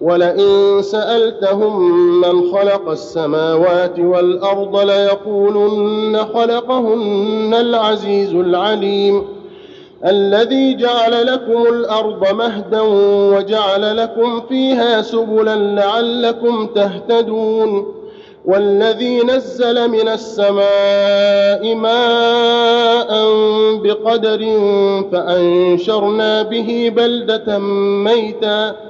ولئن سألتهم من خلق السماوات والأرض ليقولن خلقهن العزيز العليم الذي جعل لكم الأرض مهدا وجعل لكم فيها سبلا لعلكم تهتدون والذي نزل من السماء ماء بقدر فأنشرنا به بلدة ميتا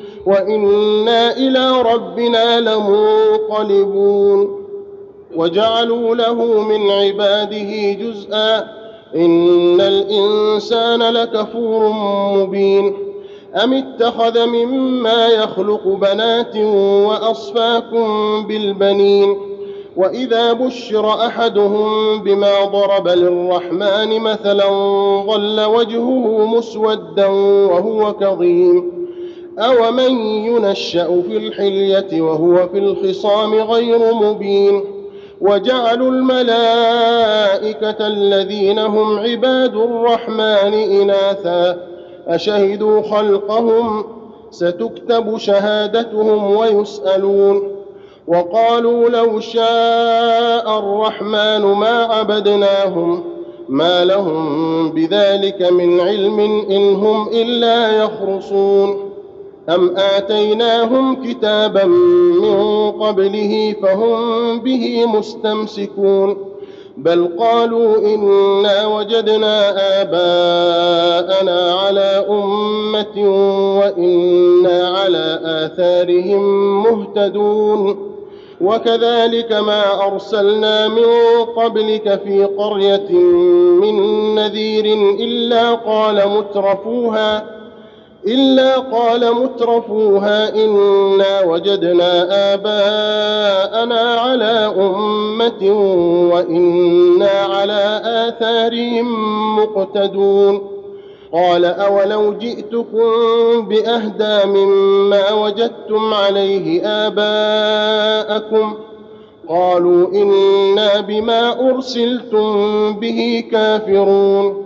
وإنا إلى ربنا لمنقلبون. وجعلوا له من عباده جزءا. إن الإنسان لكفور مبين. أم اتخذ مما يخلق بنات وأصفاكم بالبنين؟ وإذا بشر أحدهم بما ضرب للرحمن مثلا ظل وجهه مسودا وهو كظيم. أومن ينشأ في الحلية وهو في الخصام غير مبين وجعلوا الملائكة الذين هم عباد الرحمن إناثا أشهدوا خلقهم ستكتب شهادتهم ويسألون وقالوا لو شاء الرحمن ما عبدناهم ما لهم بذلك من علم إن هم إلا يخرصون أم آتيناهم كتابا من قبله فهم به مستمسكون بل قالوا إنا وجدنا آباءنا على أمة وإنا على آثارهم مهتدون وكذلك ما أرسلنا من قبلك في قرية من نذير إلا قال مترفوها إلا قال مترفوها إنا وجدنا آباءنا على أمة وإنا على آثارهم مقتدون. قال أولو جئتكم بأهدى مما وجدتم عليه آباءكم؟ قالوا إنا بما أرسلتم به كافرون.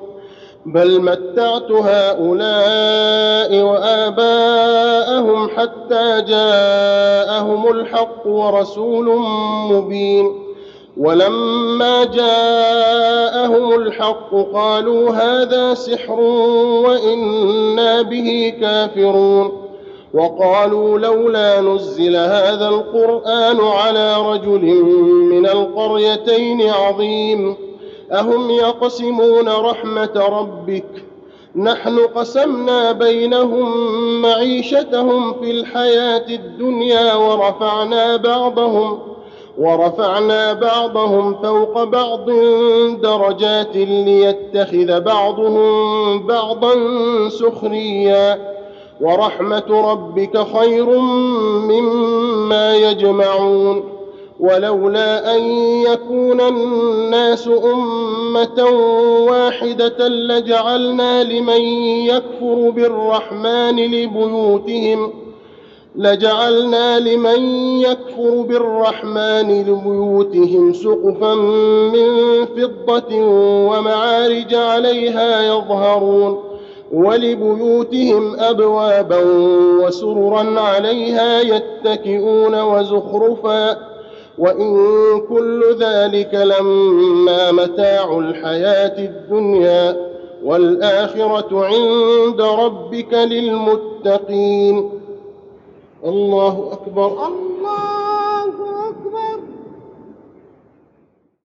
بل متعت هؤلاء وآباءهم حتى جاءهم الحق ورسول مبين. ولما جاءهم الحق قالوا هذا سحر وإنا به كافرون. وقالوا لولا نزل هذا القرآن على رجل من القريتين عظيم. أهم يقسمون رحمة ربك؟ نحن قسمنا بينهم معيشتهم في الحياة الدنيا ورفعنا بعضهم ورفعنا بعضهم فوق بعض درجات ليتخذ بعضهم بعضا سخريا. ورحمة ربك خير مما يجمعون. ولولا أن يكون الناس أمة واحدة لجعلنا لمن يكفر بالرحمن لبيوتهم لجعلنا لمن يكفر بالرحمن لبيوتهم سقفا من فضة ومعارج عليها يظهرون ولبيوتهم ابوابا وسررا عليها يتكئون وزخرفا. وإن كل ذلك لما متاع الحياة الدنيا والآخرة عند ربك للمتقين. الله أكبر. الله